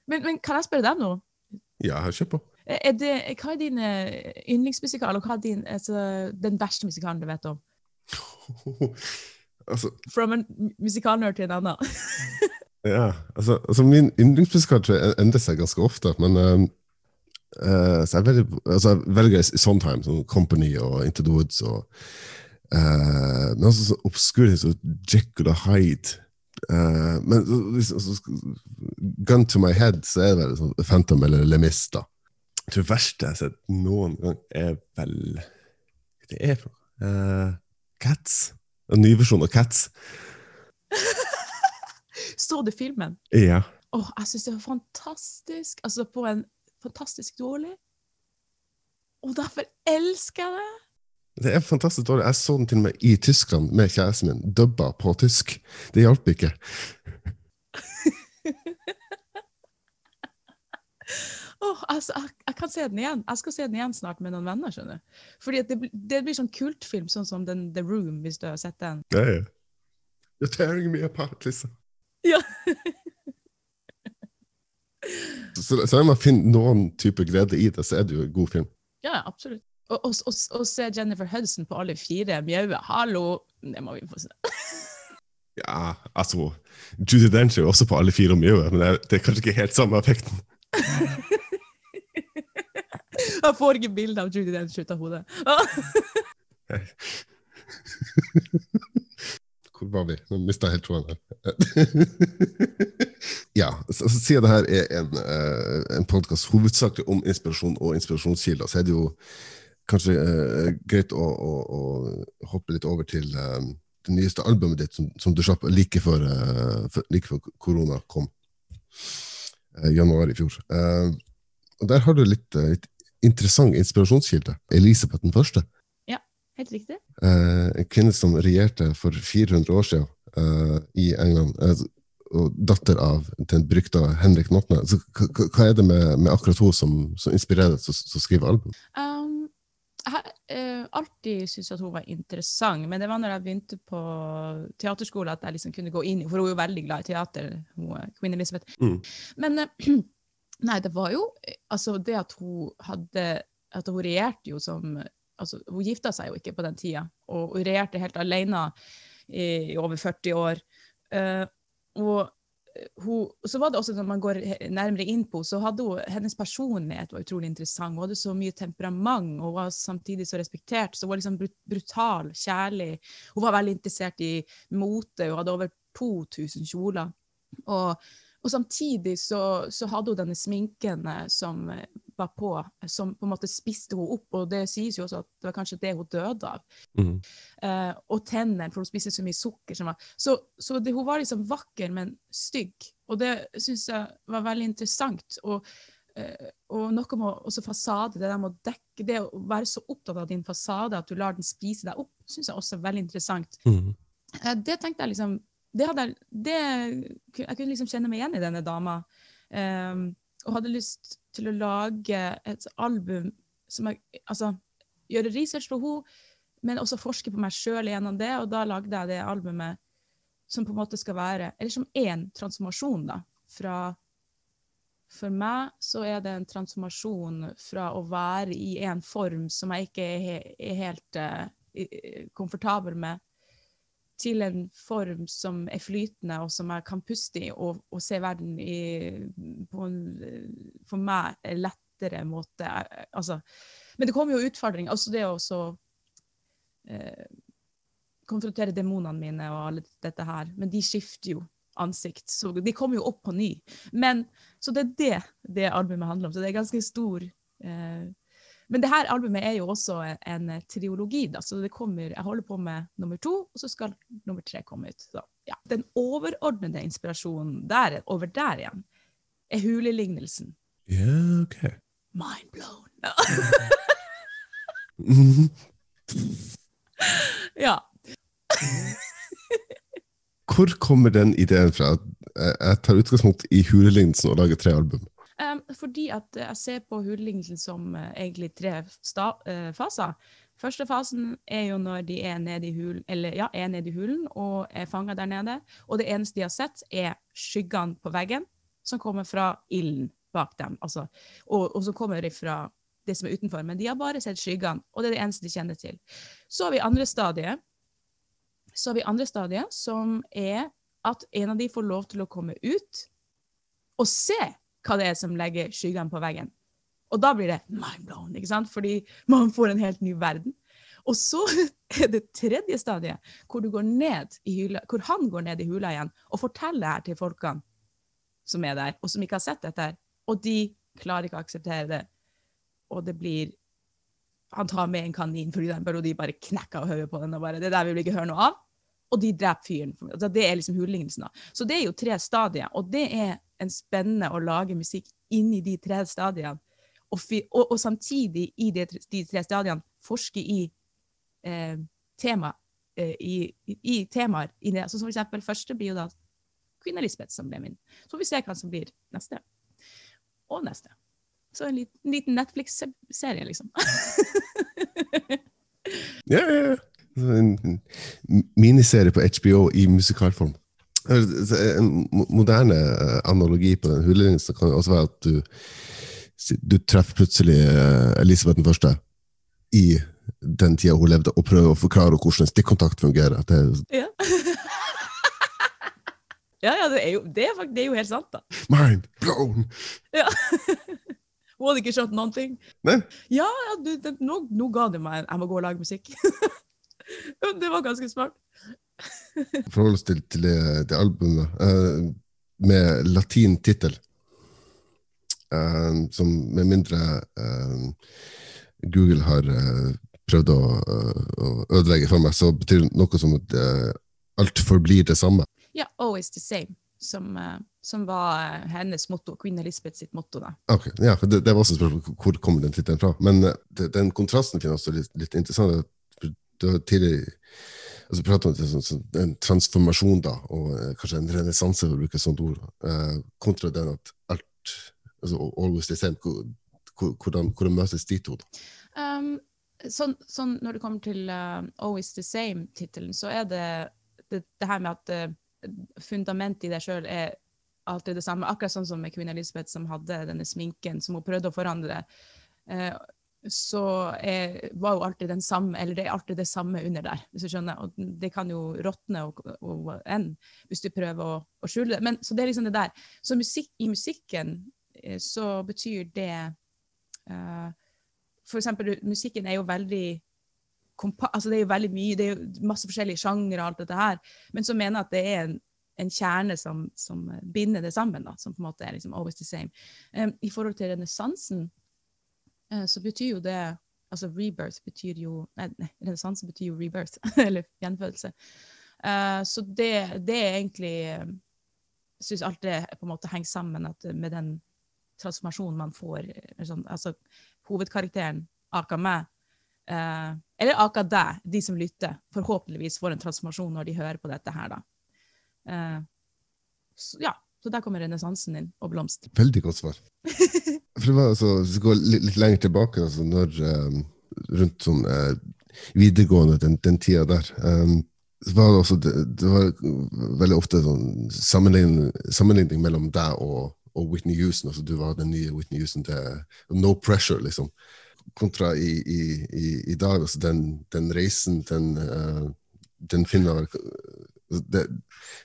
Men, men kan jeg spørre deg nå? Ja, kjør på. Er det, hva er din eh, yndlingsmusikal, og hva er din, altså, den verste musikalen du vet om? altså, From en musikalnerd til en annen. ja, altså, altså min yndlingsmusikal endrer seg ganske ofte, men um, uh, så jeg, velger, altså, jeg velger Sondheim, sånn Company og Into the Woods og uh, Men også så obskur som Jekyll og Hyde. Uh, men så- liksom, så, gun to my head, så er det vel sånn Phantom eller Lemis, da. Jeg tror det verste jeg har sett noen gang, er vel Hva det er for noe? Eh, Cats. En ny versjon av Cats. Så du filmen? Ja. Åh, jeg syns det var fantastisk. Altså på en fantastisk dårlig. Og derfor elsker jeg det! Det er fantastisk dårlig. Jeg så den til og med i Tyskland med kjæresten min, dubba på tysk. Det hjalp ikke. Åh, altså, jeg, jeg kan se den igjen. Jeg skal se den igjen snart med noen venner. skjønner du. Fordi at det, blir- det blir sånn kultfilm, sånn som den The Room, hvis du har sett den. Ja, ja. You're tearing me apart, liksom. Ja. Så, så lenge man finner noen type glede i det, så er det jo en god film. Ja, absolutt. Og, og, og, og se Jennifer Hudson på alle fire mjaue. Hallo! Det må vi få se. Ja, altså Judy Dench er jo også på alle fire mjauer, men det er, det er kanskje ikke helt samme effekten. Jeg får ikke bilde av Judy Dench ut av hodet. Hvor var vi? Nå mista jeg helt tråden her. ja, så, så siden det her er en, uh, en podkast hovedsakelig om inspirasjon og inspirasjonskilder, så er det jo kanskje uh, greit å, å, å hoppe litt over til eh, det nyeste albumet ditt, som, som du slapp like før, uh, like før korona kom. Uh, januar i fjor. Eh, og der har du litt, eh, litt interessant inspirasjonskilde. Elisabeth den første. Ja, Helt riktig. Eh, en kvinne som regjerte for 400 år siden eh, i England, eh, og datter av den berykta Henrik Notne. Så, hva- er det med, med akkurat hun som, som inspirerer deg til å skrive album? Um, jeg, eh, alltid syntes at hun var interessant, men det var når jeg begynte på teaterskole at jeg liksom kunne gå inn i For hun er jo veldig glad i teater, hun Queen Elizabeth. Mm. Men eh, nei, det var jo eh, altså det at hun hadde At hun regjerte jo som altså Hun gifta seg jo ikke på den tida, og hun regjerte helt alene i, i over 40 år. Uh, og hun, så var det også Når man går nærmere inn på så hadde hun, hennes personlighet var utrolig interessant. Hun hadde så mye temperament og var samtidig så respektert. så Hun var liksom brut, brutal, kjærlig. Hun var veldig interessert i mote. Hun hadde over 2000 kjoler. Og, og samtidig så, så hadde hun denne sminken eh, som eh, var på, som på en måte spiste hun opp. Og det sies jo også at det var kanskje det hun døde av. Mm. Eh, og tennene, for hun spiste så mye sukker. Som var. Så, så det, hun var liksom vakker, men stygg. Og det syns jeg var veldig interessant. Og, eh, og noe med også fasade, det der med å dekke det å være så opptatt av din fasade at du lar den spise deg opp, syns jeg også er veldig interessant. Mm. Eh, det tenkte jeg liksom det hadde jeg, det, Jeg kunne liksom kjenne meg igjen i denne dama. Um, og hadde lyst til å lage et album som jeg Altså gjøre research på henne, men også forske på meg sjøl gjennom det. Og da lagde jeg det albumet som på en måte skal være Eller som er en transformasjon, da. Fra For meg så er det en transformasjon fra å være i en form som jeg ikke er, er helt uh, komfortabel med, til en form som er flytende, og som jeg kan puste i, og, og se verden i, på en for meg lettere måte. Altså, men det kommer jo utfordringer. Altså det å så eh, konfrontere demonene mine og alt dette her. Men de skifter jo ansikt, så de kommer jo opp på ny. Men, så det er det det albumet handler om. Så det er ganske stor eh, Men det her albumet er jo også en, en triologi, da, så det kommer, jeg holder på med nummer to, og så skal nummer tre komme ut. Så, ja. Den overordnede inspirasjonen der, over der igjen, er hulelignelsen. Ja, ok. Mind blown. Ja. Hvor kommer den ideen fra? jeg tar utgangspunkt i hulelignelsen og lager tre album. Um, fordi at jeg ser på hulelignelsen som uh, egentlig tre sta uh, faser. Første fasen er jo når de er nede i hulen, eller ja, er nede i hulen og er fanga der nede. Og det eneste de har sett, er skyggene på veggen som kommer fra ilden bak dem. Altså, og, og som kommer fra det som er utenfor. Men de har bare sett skyggene, og det er det eneste de kjenner til. Så har vi andre stadiet, så har vi andre stadiet, som er at en av de får lov til å komme ut og se hva det er som legger skyggene på veggen. Og da blir det mind blown, ikke sant? fordi man får en helt ny verden. Og så er det tredje stadiet, hvor, hula, hvor han går ned i hula igjen og forteller det her til folkene som er der, og som ikke har sett dette. Og de klarer ikke å akseptere det. Og det blir Han tar med en kanin, for eksempel, og de bare knekker hodet på den. og bare, Det der vil vi ikke høre noe av. Og de dreper fyren. Altså, det er liksom hullignelsen. da. Så det er jo tre stadier, og det er en spennende å lage musikk inni de tre stadiene. Og, og, og samtidig i de, de tre stadiene forske i eh, tema, eh, i, i, i temaer. I det. Så for eksempel første blir jo da Queen Elizabeth som ble min. Så får vi se hva som blir neste. Og neste. Så en liten, en liten Netflix-serie, liksom. Ja, ja, ja. En miniserie på HBO i musikalform. En moderne eh, analogi på den hulelignelsen kan også være at du, du treffer plutselig eh, Elisabeth den første i den tida hun levde, og prøver å forklare hvordan stikkontakt fungerer. Det, er- ja. ja, ja, det er, jo, det, er faktisk, det er jo helt sant, da. mind blown! Ja. Hun hadde ikke skjønt noen ting. Nei? Ja, ja du, det, nå, nå ga du meg en Jeg må gå og lage musikk. det var ganske smart. forhold til, til det, det albumet uh, med latin tittel. Uh, som med mindre uh, Google har eh, prøvd å, eh, å ødelegge for meg, så betyr det noe som at eh, alt forblir det samme. Ja, 'Always the same', som, eh, som var eh, hennes motto. Queen Elizabeth sitt motto. da. Ok, ja, for det, det var også spørsmål hvor kommer den tittelen fra. Men eh, det, den kontrasten finner også litt, litt interessant. for Du tidligere altså pratet om sånn, sånn, en transformasjon, da, og eh, kanskje en renessanse, for å bruke et sånt ord, eh, kontra den at alt altså always the same. Hvor- hvor- Hvordan, hvordan møtes de to? da? Um, sånn, sånn når det kommer til uh, Always the Same-tittelen, så er det, det det her med at uh, fundamentet i deg sjøl er alltid det samme. Akkurat sånn som med kvinne Elisabeth som hadde denne sminken som hun prøvde å forandre. Uh, så er, var jo alltid den samme, eller det er alltid det samme under der, hvis du skjønner. Og det kan jo råtne og, og enn hvis du prøver å, å, skjule det. Men, så det er liksom det der. Så musikk, i musikken så betyr det uh, for eksempel, musikken er jo veldig altså Det er jo veldig mye, det er jo masse forskjellige sjangre og alt dette her, men så mener jeg at det er en, en kjerne som, som, binder det sammen, da, som på en måte er liksom always the same. Um, I forhold til renessansen så betyr jo det altså Rebirth betyr jo Nei, nei renessanse betyr jo rebirth, eller gjenfødelse. Uh, så det, det, er egentlig Jeg syns alt det på en måte henger sammen med den transformasjonen man får. Sånn, altså hovedkarakteren, aka meg, eh, eller aka deg, de som lytter, forhåpentligvis får en transformasjon når de hører på dette her, da. Eh, så, ja, så der kommer renessansen din og blomst. Veldig godt svar. For det var altså, Hvis vi går litt, litt, lenger tilbake, altså når um, rundt sånn uh, videregående, den, den tida der um, var det, også, det, det var veldig ofte sånn sammenligning, sammenligning mellom deg og og Whitney Houston. altså Du var den nye Whitney Houston No Pressure, liksom. Kontra i, i, i, i dag, altså den, den reisen, den, uh, den finner det,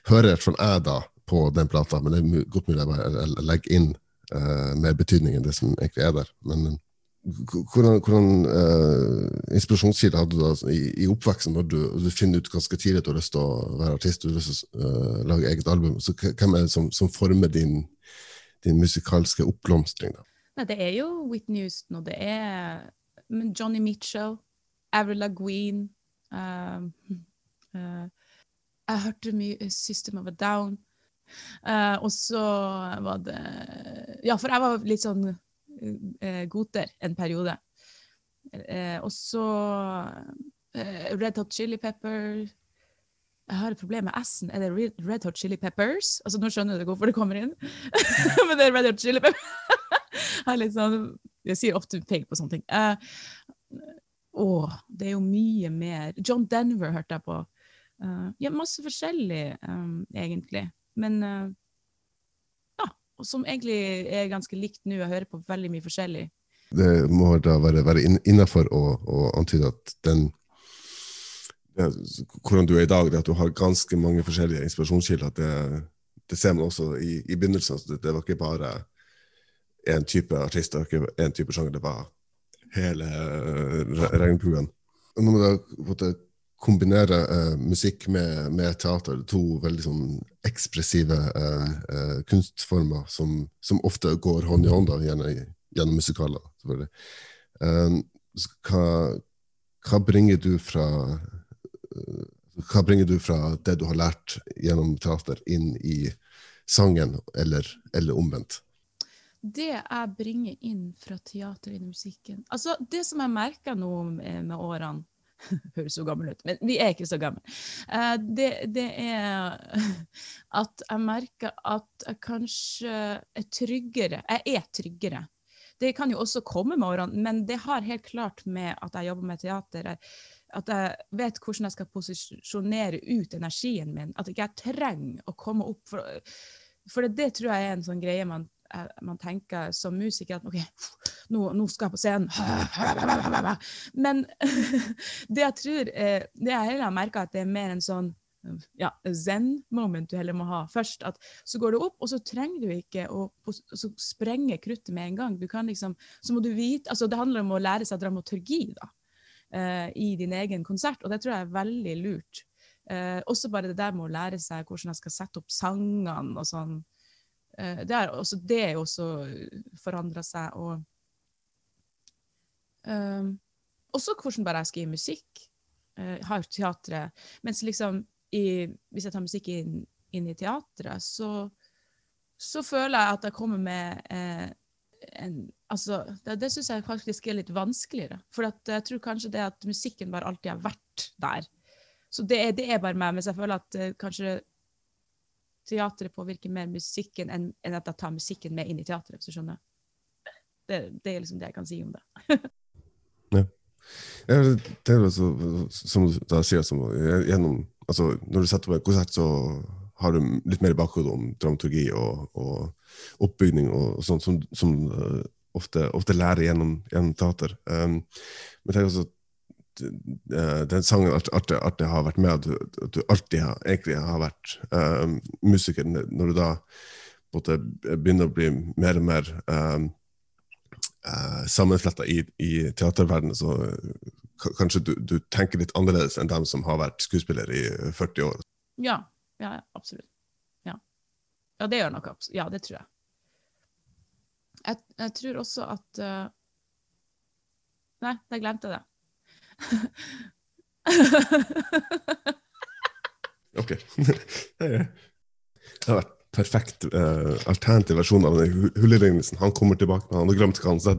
Hører jeg fra jeg da på den plata, men det er godt mulig jeg bare legger inn uh, mer betydning enn det som egentlig er der. Men uh, hvordan, hvordan uh, inspirasjonskilde hadde du da i, i oppveksten, når du, du, finner ut ganske tidlig at du har lyst til å være artist du har lyst til å uh, lage eget album? Så Hvem er det som, som former din, din musikalske oppblomstring? da? Nei, det er jo Whitney Houston, og det er Johnny Mitchell, Avril Laguine uh, Jeg hørte mye System of a Down. Uh, og så var det Ja, for jeg var litt sånn uh, goter en periode. Uh, og så Red Hot Chili Pepper jeg har et problem med S-en. Er det Red Hot Chili Peppers? Altså, Nå skjønner du hvorfor det kommer inn. Men det er Red Hot Chili Peppers. jeg, sånn, jeg sier ofte feil på sånne ting. Uh, å, det er jo mye mer. John Denver hørte jeg på. Uh, ja, masse forskjellig, um, egentlig. Men uh, ja, og som egentlig er ganske likt nå. Jeg hører på veldig mye forskjellig. Det må da være, være innafor å, å antyde at den hvordan du er i dag, det at du har ganske mange forskjellige inspirasjonskilder. Det, det ser man også i, i begynnelsen. Det, det, var ikke bare én type artist, var ikke én type sjanger, det var hele uh, regnbuen. Når man da kombinere uh, musikk med, med, teater, to veldig sånn ekspressive uh, uh, kunstformer som, som, ofte går hånd i hånd da, gjennom, gjennom musikaler. selvfølgelig. Hva, hva bringer du fra hva bringer du fra det du har lært gjennom teater, inn i sangen, eller, eller omvendt? Det jeg bringer inn fra teater inn i musikken Altså, Det som jeg merker nå med årene Høres så gammel ut, men vi er ikke så gamle. Uh, det, det, er at jeg merker at jeg kanskje er tryggere. Jeg er tryggere. Det kan jo også komme med årene, men det har helt klart med at jeg jobber med teater. At jeg vet hvordan jeg skal posisjonere ut energien min. At jeg ikke trenger å komme opp. For, for det, det, tror jeg er en sånn greie man, eh, man tenker som musiker. at OK, nå, nå, skal jeg på scenen. Men det jeg tror, det jeg heller har merka, at det er mer en sånn ja, zen-moment du heller må ha først. at Så går du opp, og så trenger du ikke å sprenge kruttet med en gang. Du kan liksom, så må du vite, altså Det handler om å lære seg dramaturgi. da uh, i din egen konsert, og det tror jeg er veldig lurt. Uh, også bare det der med å lære seg hvordan jeg skal sette opp sangene og sånn. Uh, det, er også, det er også forandra seg. Og også hvordan bare jeg skal gi musikk. har teatret. Mens liksom i, hvis jeg tar musikk inn, inn i teatret, så, så, føler jeg at jeg kommer med en, altså, det, det syns jeg faktisk er litt vanskeligere. For jeg tror kanskje det at musikken bare alltid har vært der. Så det det er bare meg. Mens jeg føler at uh, kanskje teatret påvirker mer musikken enn, enn, at jeg tar musikken med inn i teatret, hvis du skjønner. Det, det, er liksom det jeg kan si om det. ja. Jeg, det er jo som du sier, som, gjennom, altså, når du setter på en konsert, så har du litt mer i bakhodet om dramaturgi og, og oppbygning og, og sånt, som, som uh, ofte, ofte, lærer gjennom, gjennom teater. Um, men tenk uh, den sangen at det har vært med, at du, at du alltid har, egentlig har vært um, musiker, når du da måte, begynner å bli mer og mer um, uh, sammenfletta i, i teaterverdenen, så kanskje du, du, tenker litt annerledes enn dem som har vært skuespiller i 40 år. Ja, ja absolutt. Ja. ja, det gjør absolutt. Ja, det tror jeg. Jeg, jeg tror også at uh... Nei, jeg glemte det. OK. det har vært perfekt uh, alternativ versjon av den hulleregnelsen. Han kommer tilbake, men han har glemt hva han sa.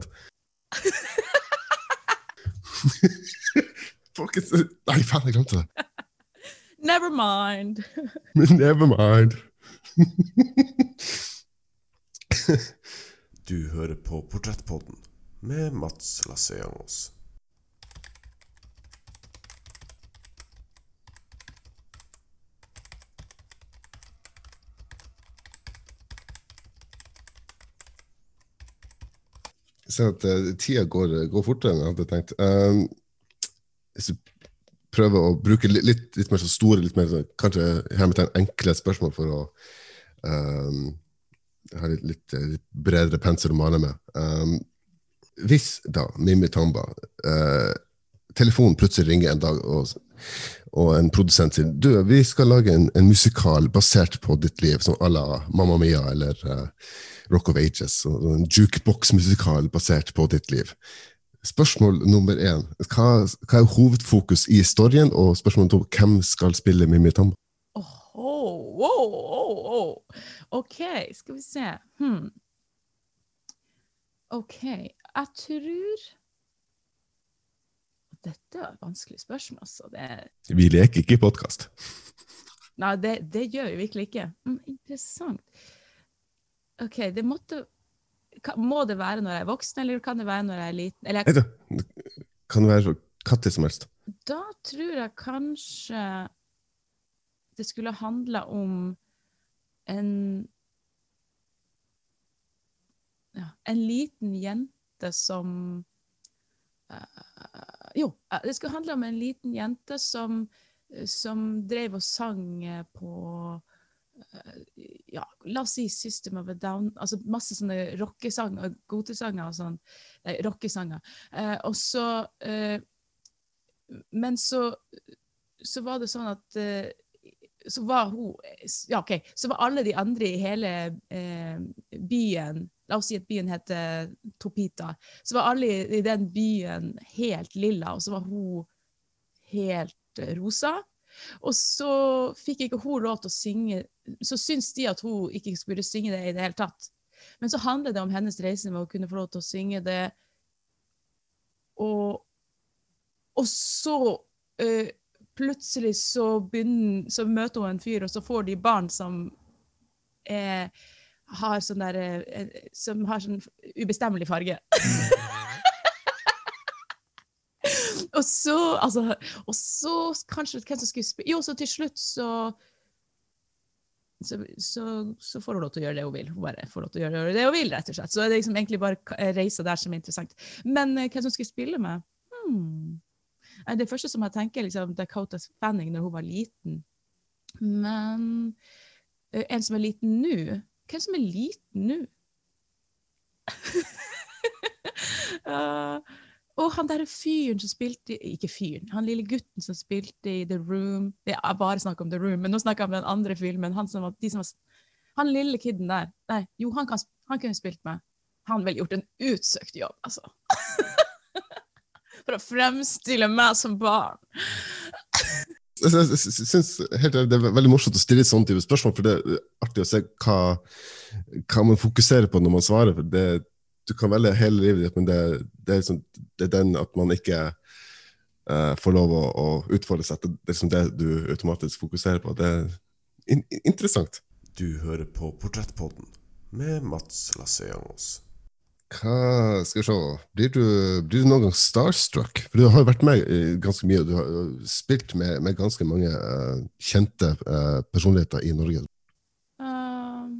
Nei, faen, jeg glemte det. Never mind. Never mind. du hører på Portrettpodden med Mats Lasseangos. Ser at uh, tida går, går, fortere enn jeg hadde tenkt. Um, hvis du prøver å bruke litt, litt, litt mer så store, litt mer så, kanskje hermetegn enkle spørsmål for å um, ha litt, litt, litt, bredere pensel å male med. Um, hvis da Mimmi Tamba uh, telefonen plutselig ringer en dag, og, og en produsent sier du, vi skal lage en, en musikal basert på ditt liv, som à la Mamma Mia eller uh, Rock of Ages, en jukebox-musikal basert på ditt liv. Spørsmål nummer én. Hva, hva, er hovedfokus i historien? Og spørsmål to, hvem skal spille Mimmi Tamba? Oh, oh, oh, oh, OK, skal vi se. Hmm. OK. Jeg tror Dette er et vanskelig spørsmål, altså. Det... Vi leker ikke i podkast. Nei, det, det, gjør vi virkelig ikke. Mm, interessant. OK, det måtte Må det være når jeg er voksen, eller kan det være når jeg er liten? Eller, Nei, det kan være når som helst. Da tror jeg kanskje det skulle handla om en ja, En liten jente som uh, Jo, det skulle handle om en liten jente som, som drev og sang på ja, la oss si System of a Down altså Masse sånne rockesanger, gotesanger og sånn. Nei, rockesanger. Eh, og så eh, Men så, så var det sånn at eh, så var hun Ja, OK. Så var alle de andre i hele eh, byen La oss si at byen heter Topita. Så var alle i, den byen helt lilla, og så var hun helt eh, rosa. Og så fikk ikke hun lov til å synge Så syntes de at hun ikke skulle synge det i det hele tatt. Men så handler det om hennes reise med å kunne få lov til å synge det. Og, og så uh, plutselig så, begynner, så møter hun en fyr, og så får de barn som er, har sånn der, uh, som har sånn ubestemmelig farge. og så, altså, og så kanskje hvem som skulle spille Jo, så til slutt så så, så, så, får hun lov til å gjøre det hun vil. Hun bare får lov til å gjøre det hun vil, rett og slett. Så er det liksom egentlig bare reisa der som er interessant. Men uh, hvem som skulle spille med? Hmm. Det første som jeg tenker, liksom Dakota Fanning når hun var liten. Men uh, en som er liten nå Hvem som er liten nå? uh, Og han derre fyren som spilte Ikke fyren, han lille gutten som spilte i The Room Det er bare snakk om The Room, men nå snakker jeg om den andre filmen. Han, som var, som var, han lille kiden der. Nei, jo, han, kan, han kunne spilt meg. Han ville gjort en utsøkt jobb, altså. For å fremstille meg som barn. jeg synes Det er veldig morsomt å stille et sånt type spørsmål, for det er artig å se hva, hva man fokuserer på når man svarer. for det du kan velge hele livet ditt, men det, det, er, liksom, det er, den at man ikke uh, får lov å, å utfordre seg. Det er liksom det du automatisk fokuserer på. Det er in interessant. Du hører på Portrettpodden med Mats Lasseangos. Hva skal vi se Blir du, blir du noen gang starstruck? For du har jo vært med ganske mye. Du har spilt med, med ganske mange uh, kjente uh, personligheter i Norge. Uh,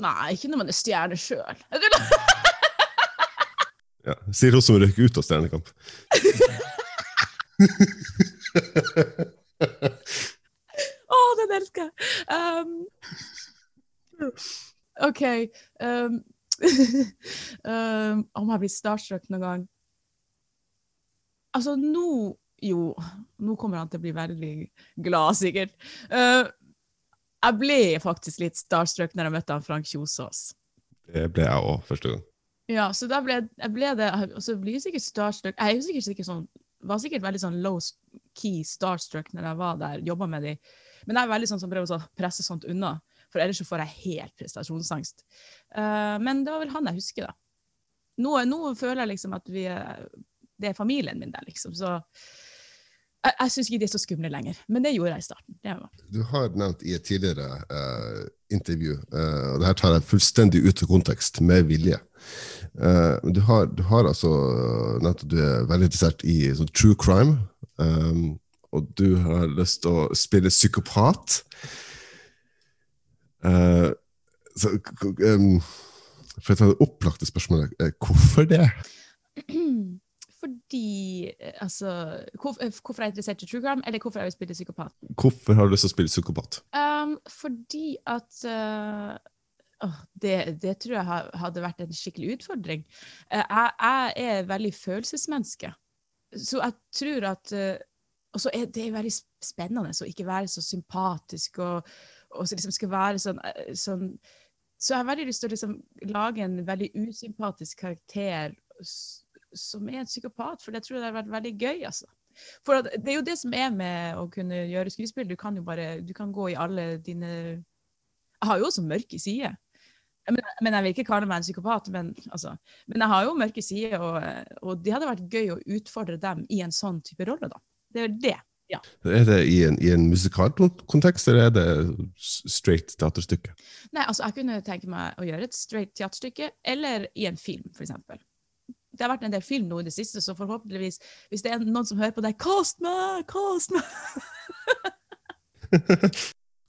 nei, ikke når man er stjerne sjøl. Ja. Sier hun som røyk ut av Stjernekamp. Å, den elsker jeg! Um, OK. Um, um, om jeg blir starstruck noen gang Altså, nå Jo, nå kommer han til å bli veldig glad, sikkert. Uh, jeg ble faktisk litt starstruck når jeg møtte han Frank Kjosås. Det ble jeg òg første gang. Ja, så da ble, jeg ble det Og så blir jeg sikkert starstruck. Jeg er sikkert, sikkert sånn, var sikkert veldig sånn low key starstruck når jeg var der, jobba med de. Men jeg er veldig sånn som prøver å presse sånt unna, for ellers så får jeg helt prestasjonsangst. Uh, men det var vel han jeg husker, da. Nå, nå føler jeg liksom at vi er, det er familien min der, liksom. Så jeg, jeg syns ikke de er så skumle lenger. Men det gjorde jeg i starten. Du har nevnt i et tidligere eh, intervju, eh, og det her tar jeg fullstendig ut av kontekst, med vilje. Eh, du, har, du har altså nevnt at du er veldig interessert i sånn true crime. Og du har lyst til å spille psykopat. Eh, så, for å ta det opplagte spørsmålet, eh, hvorfor det? Fordi eh, Altså hvorf- eh, Hvorfor er jeg interessert i true crime, eller hvorfor jeg vil spille psykopat? Hvorfor har du lyst til å spille psykopat? Um, fordi at uh, oh, det, det tror jeg hadde vært en skikkelig utfordring. Uh, jeg, jeg er veldig følelsesmenneske. Så jeg tror at uh, Og så er det veldig spennende å ikke være så sympatisk og, og så liksom skal være sånn, sånn Så jeg har veldig lyst til å liksom lage en veldig usympatisk karakter som er en psykopat, for det tror jeg hadde vært veldig gøy, altså. For det er jo det som er med å kunne gjøre skuespill. Du kan jo bare du kan gå i alle dine Jeg har jo også mørke sider. Men, men jeg vil ikke kalle meg en psykopat. Men, altså, men jeg har jo mørke sider, og, og det hadde vært gøy å utfordre dem i en sånn type rolle, da. Det er det. Ja. Er det i en, i en musikalkontekst, eller er det straight teaterstykke? Nei, altså, jeg kunne tenke meg å gjøre et straight teaterstykke, eller i en film, for eksempel. Det har vært en del film nå i det siste, så forhåpentligvis, hvis det er noen som hører på deg, kast meg! Kast meg!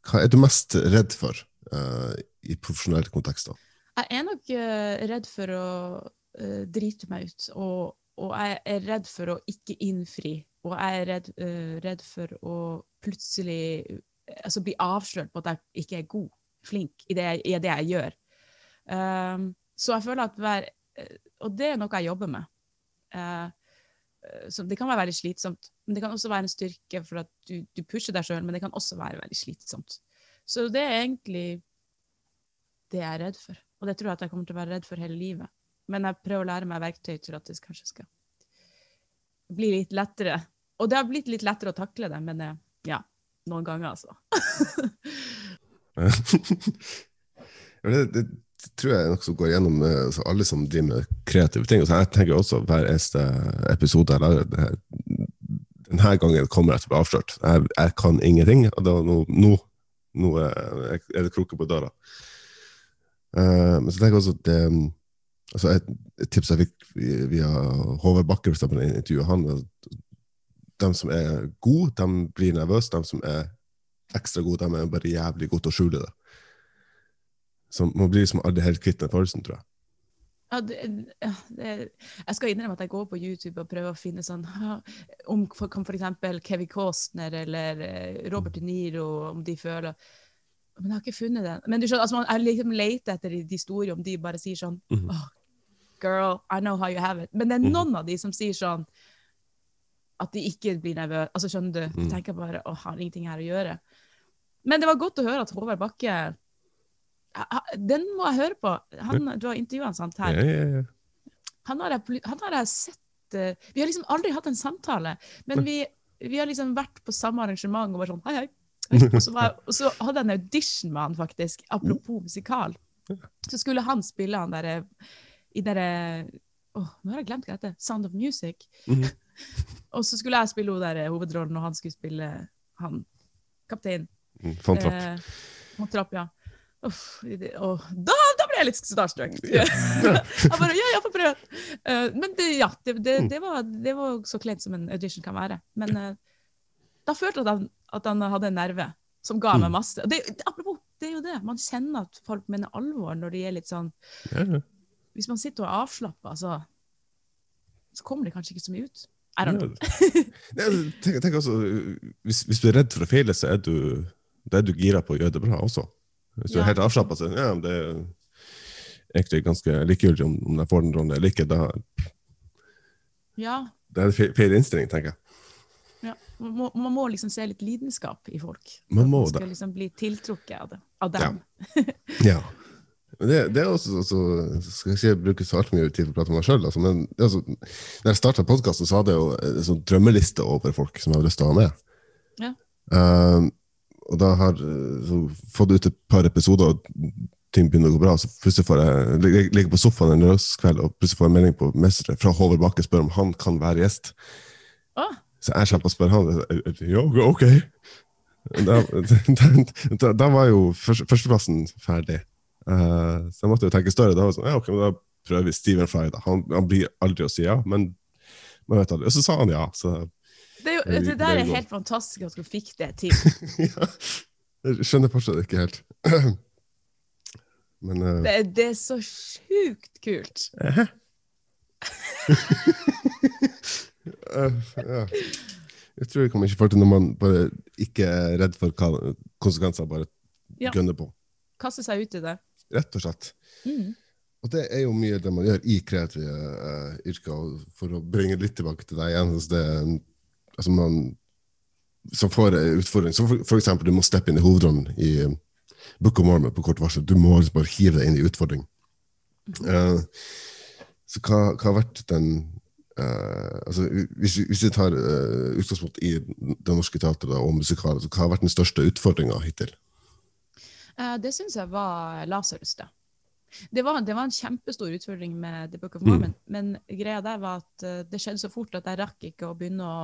Hva er du mest redd for uh, i profesjonelle kontekster? Jeg er nok uh, redd for å uh, drite meg ut, og, og jeg er redd for å ikke innfri. Og jeg er redd, redd for å plutselig altså bli avslørt på at jeg ikke er god, flink, i det, jeg- i det jeg gjør. Um, så jeg føler at hver Og det er noe jeg jobber med. Eh, eh, det kan være veldig slitsomt, men det kan også være en styrke for at du, du pusher deg sjøl, men det kan også være veldig slitsomt. Så det er egentlig det jeg er redd for. Og det tror jeg at jeg kommer til å være redd for hele livet. Men jeg prøver å lære meg verktøy til at det kanskje skal bli litt lettere. Og det har blitt litt lettere å takle det, men eh, ja, noen ganger, altså. Det, det tror jeg er noe som går gjennom eh, alle som driver med kreative ting. Så jeg tenker også hver eneste episode jeg lager Denne gangen kommer jeg til å bli avslørt. Jeg, jeg kan ingenting, og nå, nå, nå er det kroker på døra. Eh, men så tenker jeg også at det, altså et, et tips jeg fikk via Håvard Bakke, for eksempel, i intervjuet han, de som er gode, de blir nervøse. De som er ekstra gode, de er bare jævlig gode til å skjule det. Så man blir liksom aldri helt kvitt den følelsen, tror jeg. Ja, det, det, jeg skal innrømme at jeg går på YouTube og prøver å finne sånn om for, eksempel Kevin Costner eller eh, Robert De Niro, om de føler Men jeg har ikke funnet den. Men du skjønner, altså, man, jeg liksom leter etter de historier om de bare sier sånn Mhm. oh, Girl, I know how you have it. Men det er Mhm. noen av de som sier sånn at de ikke blir nervøse. Altså, skjønner du? Mhm. De tenker bare å, har ingenting her å gjøre. Men det var godt å høre at Håvard Bakke Den må jeg høre på. Han, du har intervjua han, sant? her. Ja, ja, ja. han har jeg, han har jeg sett eh, Vi har liksom aldri hatt en samtale, men vi, vi har liksom vært på samme arrangement og bare sånn hei, hei. Og så, var, og så hadde jeg en audition med han, faktisk, apropos musikal. Så skulle han spille han derre i derre Åh, nå har jeg glemt hva det heter. Sound of Music. Mhm. og så skulle jeg spille hun der hovedrollen, og han skulle spille han kapteinen. Mm, Von Trapp. Eh, von Trapp, ja. Uff, det- og da, da ble jeg litt starstruck. jeg bare Ja, ja, få prøve! Uh, men det, ja, det, det, det, var, det var så kleint som en audition kan være. Men uh, da følte jeg at han, at han hadde en nerve som ga meg masse. Det, apropos, det er jo det. Man kjenner at folk mener alvor når de er litt sånn Hvis man sitter og er avslappa, så, så kommer det kanskje ikke så mye ut. I don't know. tenk, tenk også, hvis, hvis, du er redd for å feile, så er du, da er du gira på å gjøre det bra også. Hvis du er helt avslappa, så ja, det er egentlig ganske likegyldig om, om jeg får den rollen eller ikke. Da, ja. Det er det feil, innstilling, tenker jeg. Ja. Man, må, man må, liksom se litt lidenskap i folk. Man må man skal det. liksom bli tiltrukket av, det, av dem. Ja. ja. Men det, det, er også, også Skal jeg ikke bruke så altfor mye tid på å prate om meg sjøl, altså, men altså, når jeg starta podkasten, så hadde jeg jo en sånn drømmeliste over folk som jeg hadde lyst til å ha med. Ja. Um, og da har fått ut et par episoder, og ting begynner å gå bra. Så plutselig får jeg ligger på sofaen en lørdagskveld og plutselig får jeg melding på Messenger fra Håvard Bakke spør om han kan være gjest. Ah. Så jeg slipper å spørre han. Ja, ok. Da, da, da, var jo førsteplassen ferdig. Uh, så jeg måtte jo tenke større. Da sånn, ja, ok, da prøver vi Stephen Fry. da. Han, han, blir aldri å si ja, men man vet aldri. Og så sa han ja. så... Det, jo, det, det der er helt fantastisk at du fikk det til. ja, jeg skjønner fortsatt ikke helt. men uh... det, det, er så sjukt kult. uh, ja. Jeg tror det kommer ikke for til når man bare ikke er redd for konsekvenser, bare ja. gønner på. Kaste seg ut i det. Rett og slett. Mm. Og det er jo mye det man gjør i kreative uh, yrker, for å bringe litt tilbake til deg igjen. Altså det, altså man, som får en utfordring, som eksempel du må steppe inn i hovedrollen i um, Book of Mormon på kort varsel. Du må liksom bare hive deg inn i utfordring. Uh, så hva, hva, har vært den uh, altså hvis, hvis, vi tar uh, utgangspunkt i Det Norske Teatret og musikaler, så hva har vært den største utfordringa hittil? Uh, det syns jeg var Lasarus, da. Det var, det var, en kjempestor utfordring med The Book of Mormon, mm. men greia der var at det skjedde så fort at jeg rakk ikke å begynne å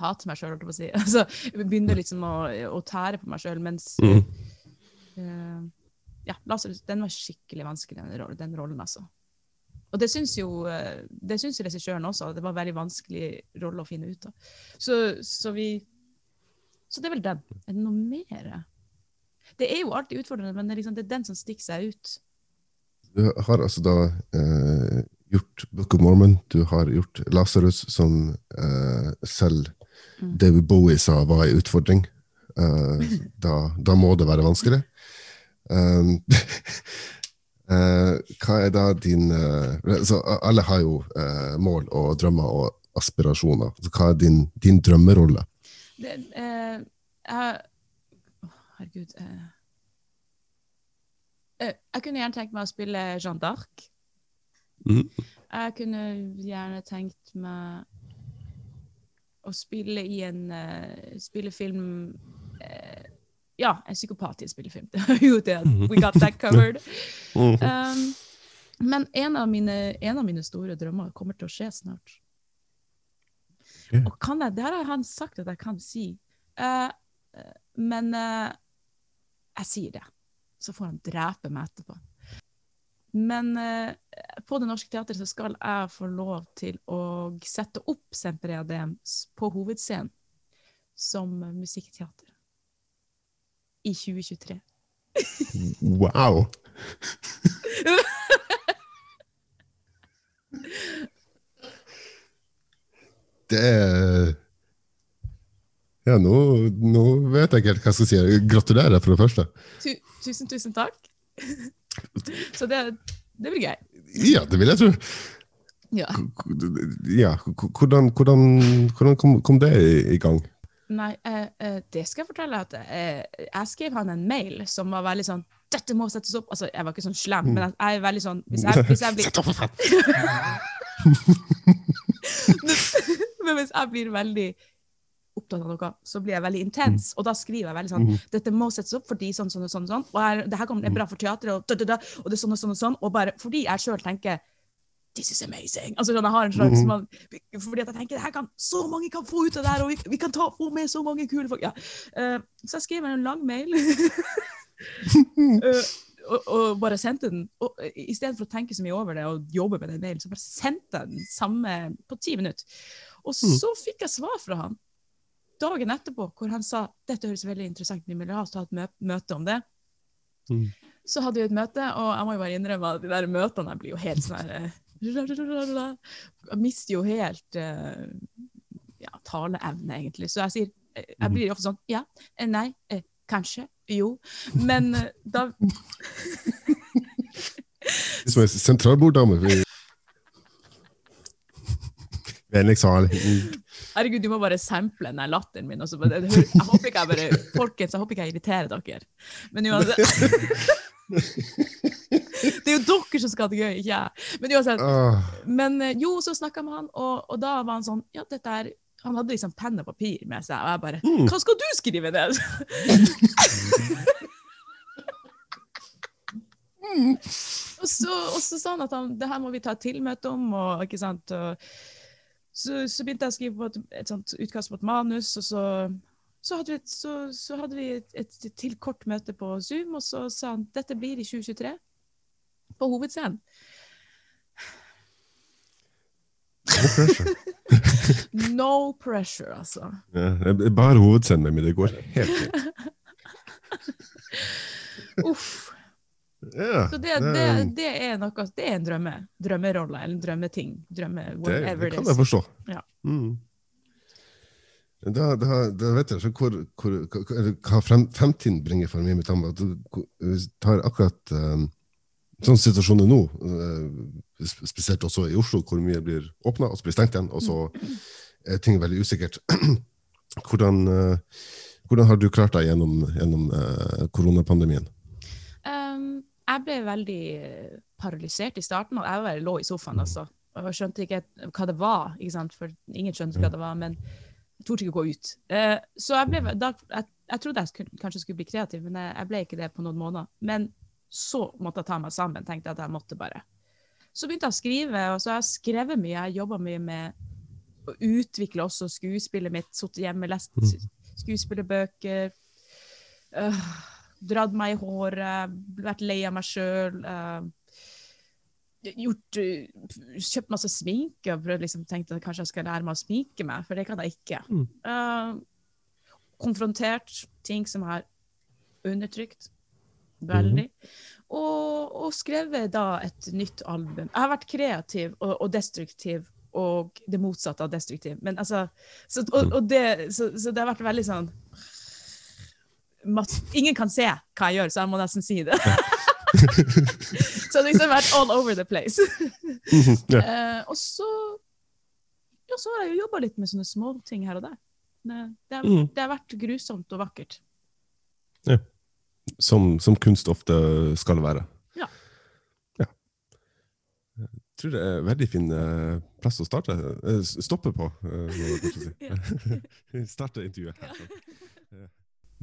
hate meg sjøl, holdt jeg på å si. Altså, begynne liksom å, å tære på meg sjøl, mens mm. uh, Ja, Lasarus, den var skikkelig vanskelig, den, den rollen, altså. Og det syns jo, det syns jo regissøren også. Det var en veldig vanskelig rolle å finne ut av. Så, så vi Så det er vel den. Er det noe mer? Det er jo alltid utfordrende, men det er, liksom, det er den som stikker seg ut. Du har altså da eh, gjort Book of Mormon, du har gjort Lasarus, som eh, selv mm. David Bowie sa var en utfordring. Uh, da, da, må det være vanskelig. Um, hva er da din altså, Alle har jo uh, mål og drømmer og aspirasjoner. Så hva er din, din drømmerolle? Det, uh, jeg herregud. Jeg kunne gjerne tenkt meg å spille Jeanne d'Arc. Mm. Jeg kunne gjerne tenkt meg å spille i en uh, spillefilm uh, Ja, en psykopat i en spillefilm. Det er jo det. We got that covered. Um, men en av, mine, en av, mine, store drømmer kommer til å skje snart. Yeah. Og kan jeg, det har han sagt at jeg kan si. Uh, men jeg sier det. Så får han drepe meg etterpå. Men eh, på Det Norske Teatret så skal jeg få lov til å sette opp Sempereadem på hovedscenen som musikkteater i 2023. Wow! det er ja, nå, nå, vet jeg ikke helt hva jeg skal si. Gratulerer, for det første. Tusen, tusen takk. Så det, det, blir gøy. Ja, det vil jeg tro. Ja. ja hvordan, hvordan, hvordan kom, kom, det i, gang? Nei, eh, eh, det skal jeg fortelle. at eh, Jeg skrev han en mail som var veldig sånn Dette må settes opp! Altså, Jeg var ikke sånn slem, men jeg er veldig sånn Hvis jeg, hvis jeg blir Sett opp Men hvis jeg blir veldig opptatt av noe, så blir jeg veldig intens. Mm. Og da skriver jeg veldig sånn mm. Dette må settes opp fordi sånn, sånn og sånn. sånn. Og her, det her kommer, er bra for teatret, og, da, da, da, og det er sånn og sånn og sånn. Og bare fordi jeg sjøl tenker This is amazing! Altså, sånn, jeg har en slags, mm. man, fordi at jeg tenker kan, Så mange kan få ut av det her, og vi, vi kan ta, få med så mange kule folk. Ja. Uh, så jeg skriver en lang mail. uh, og, og bare sendte den. Og I stedet for å tenke så mye over det og jobbe med den mailen, så bare sendte jeg den samme på ti minutter. Og så fikk jeg svar fra han dagen etterpå, hvor han sa dette høres veldig interessant ut, vi vil ha oss ta et møte om det. Mm. Så hadde vi et møte, og jeg må jo bare innrømme at de der møtene blir jo helt sånn her eh, Jeg mister jo helt eh, ja, taleevne, egentlig. Så jeg sier eh, Jeg blir ofte sånn Ja, nei, kanskje, jo. Men da Som en sentralborddame. Vennligst Vennlig sal. Mm. Herregud, du må bare sample den latteren min. bare- Jeg håper ikke jeg bare Folkens, jeg håper ikke jeg irriterer dere. Men uansett Det er jo dere som skal ha det gøy, ikke jeg. Men uansett. Men eh, jo, så snakka jeg med han, og, og da var han sånn Ja, dette er Han hadde liksom penn og papir med seg, og jeg bare Mm. Hva skal du skrive ned? og, så, og så sa han at han, det her må vi ta et tilmøte om, og ikke sant og, så, så begynte jeg å skrive på et, et sånt utkast på et manus, og så, så hadde vi, et, så, så hadde vi et, et til kort møte på Zoom, og så sa han dette blir i 2023 på hovedscenen. no pressure. No pressure, altså. Ja, bare hovedscenen min. Det går helt fint. Uff. Ja, Så det, det, det er noe Det er en drømme. Drømmerolle eller en drømmeting. Drømme, det, whatever det kan jeg forstå. Ja. Mm. Da, da, da vet jeg ikke hva- frem, fremtiden bringer for meg Tamba. Du tar akkurat um, sånn situasjonen nå, eh, spesielt også i Oslo, hvor mye blir åpna og så blir stengt igjen, og så er ting veldig usikkert. hvordan, eh, hvordan har du klart deg gjennom, gjennom uh, koronapandemien? Jeg ble veldig eh, paralysert i starten, og jeg bare lå i sofaen. Altså. Og jeg skjønte ikke hva det var, for ingen skjønte hva det var. men jeg torde ikke å gå ut. Uh, så jeg, ble, da, jeg, jeg trodde jeg skulle, kanskje skulle bli kreativ, men jeg, jeg ble ikke det på noen måneder. Men så måtte jeg ta meg sammen, tenkte jeg at jeg måtte bare. Så begynte jeg å skrive, og så har jeg skrevet mye. Jeg jobba mye med å utvikle også skuespillet mitt. Sittet hjemme, lest skuespillerbøker. øh, dratt meg i håret, vært lei av meg sjøl. gjort øh, Kjøpt masse sminke og prøvd liksom, tenkte at kanskje jeg skal lære meg å sminke meg, for det kan jeg ikke. Mm. Uh, konfrontert ting som er undertrykt. Veldig. og, og skrevet da et nytt album. Jeg har vært kreativ og, og destruktiv og det motsatte av destruktiv. Men altså, så, og, og det, så, så det har vært veldig sånn Ingen kan se hva jeg gjør, så jeg må nesten si det. så det har liksom vært all over the place. ja. Eh, og så ja, så har jeg jo jobba litt med sånne småting her og der. Det, det, har, Mm. det har vært grusomt og vakkert. Som, som kunst ofte skal være. Ja. Ja. Jeg tror det er en veldig fin eh, plass å starte. eh, stoppe på. eh, må jeg kanskje si. starte intervjuet her.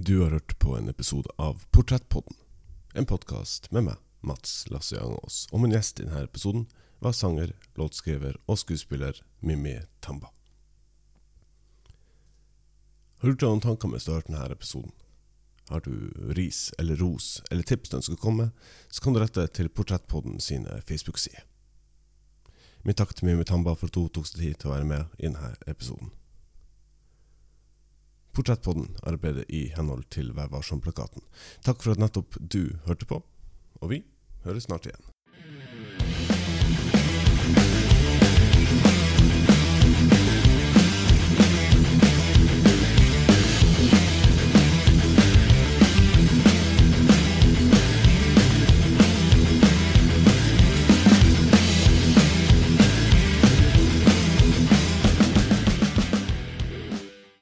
Du har hørt på en episode av Portrettpodden. En podkast med meg, Mats Lasse Jangås. Og min gjest i denne episoden var sanger, låtskriver og skuespiller Mimmi Tamba. Har du noen tanker mens du har hørt denne episoden? Har du ris eller ros eller tips du ønsker å komme så kan du rette til Portrettpodden sine Facebook-sider. Min takk til Mimmi Tamba for at hun tok seg tid til å være med i denne episoden. Portrettpodden arbeider i henhold til Vær varsom-plakaten. Takk for at nettopp du hørte på, og vi høres snart igjen.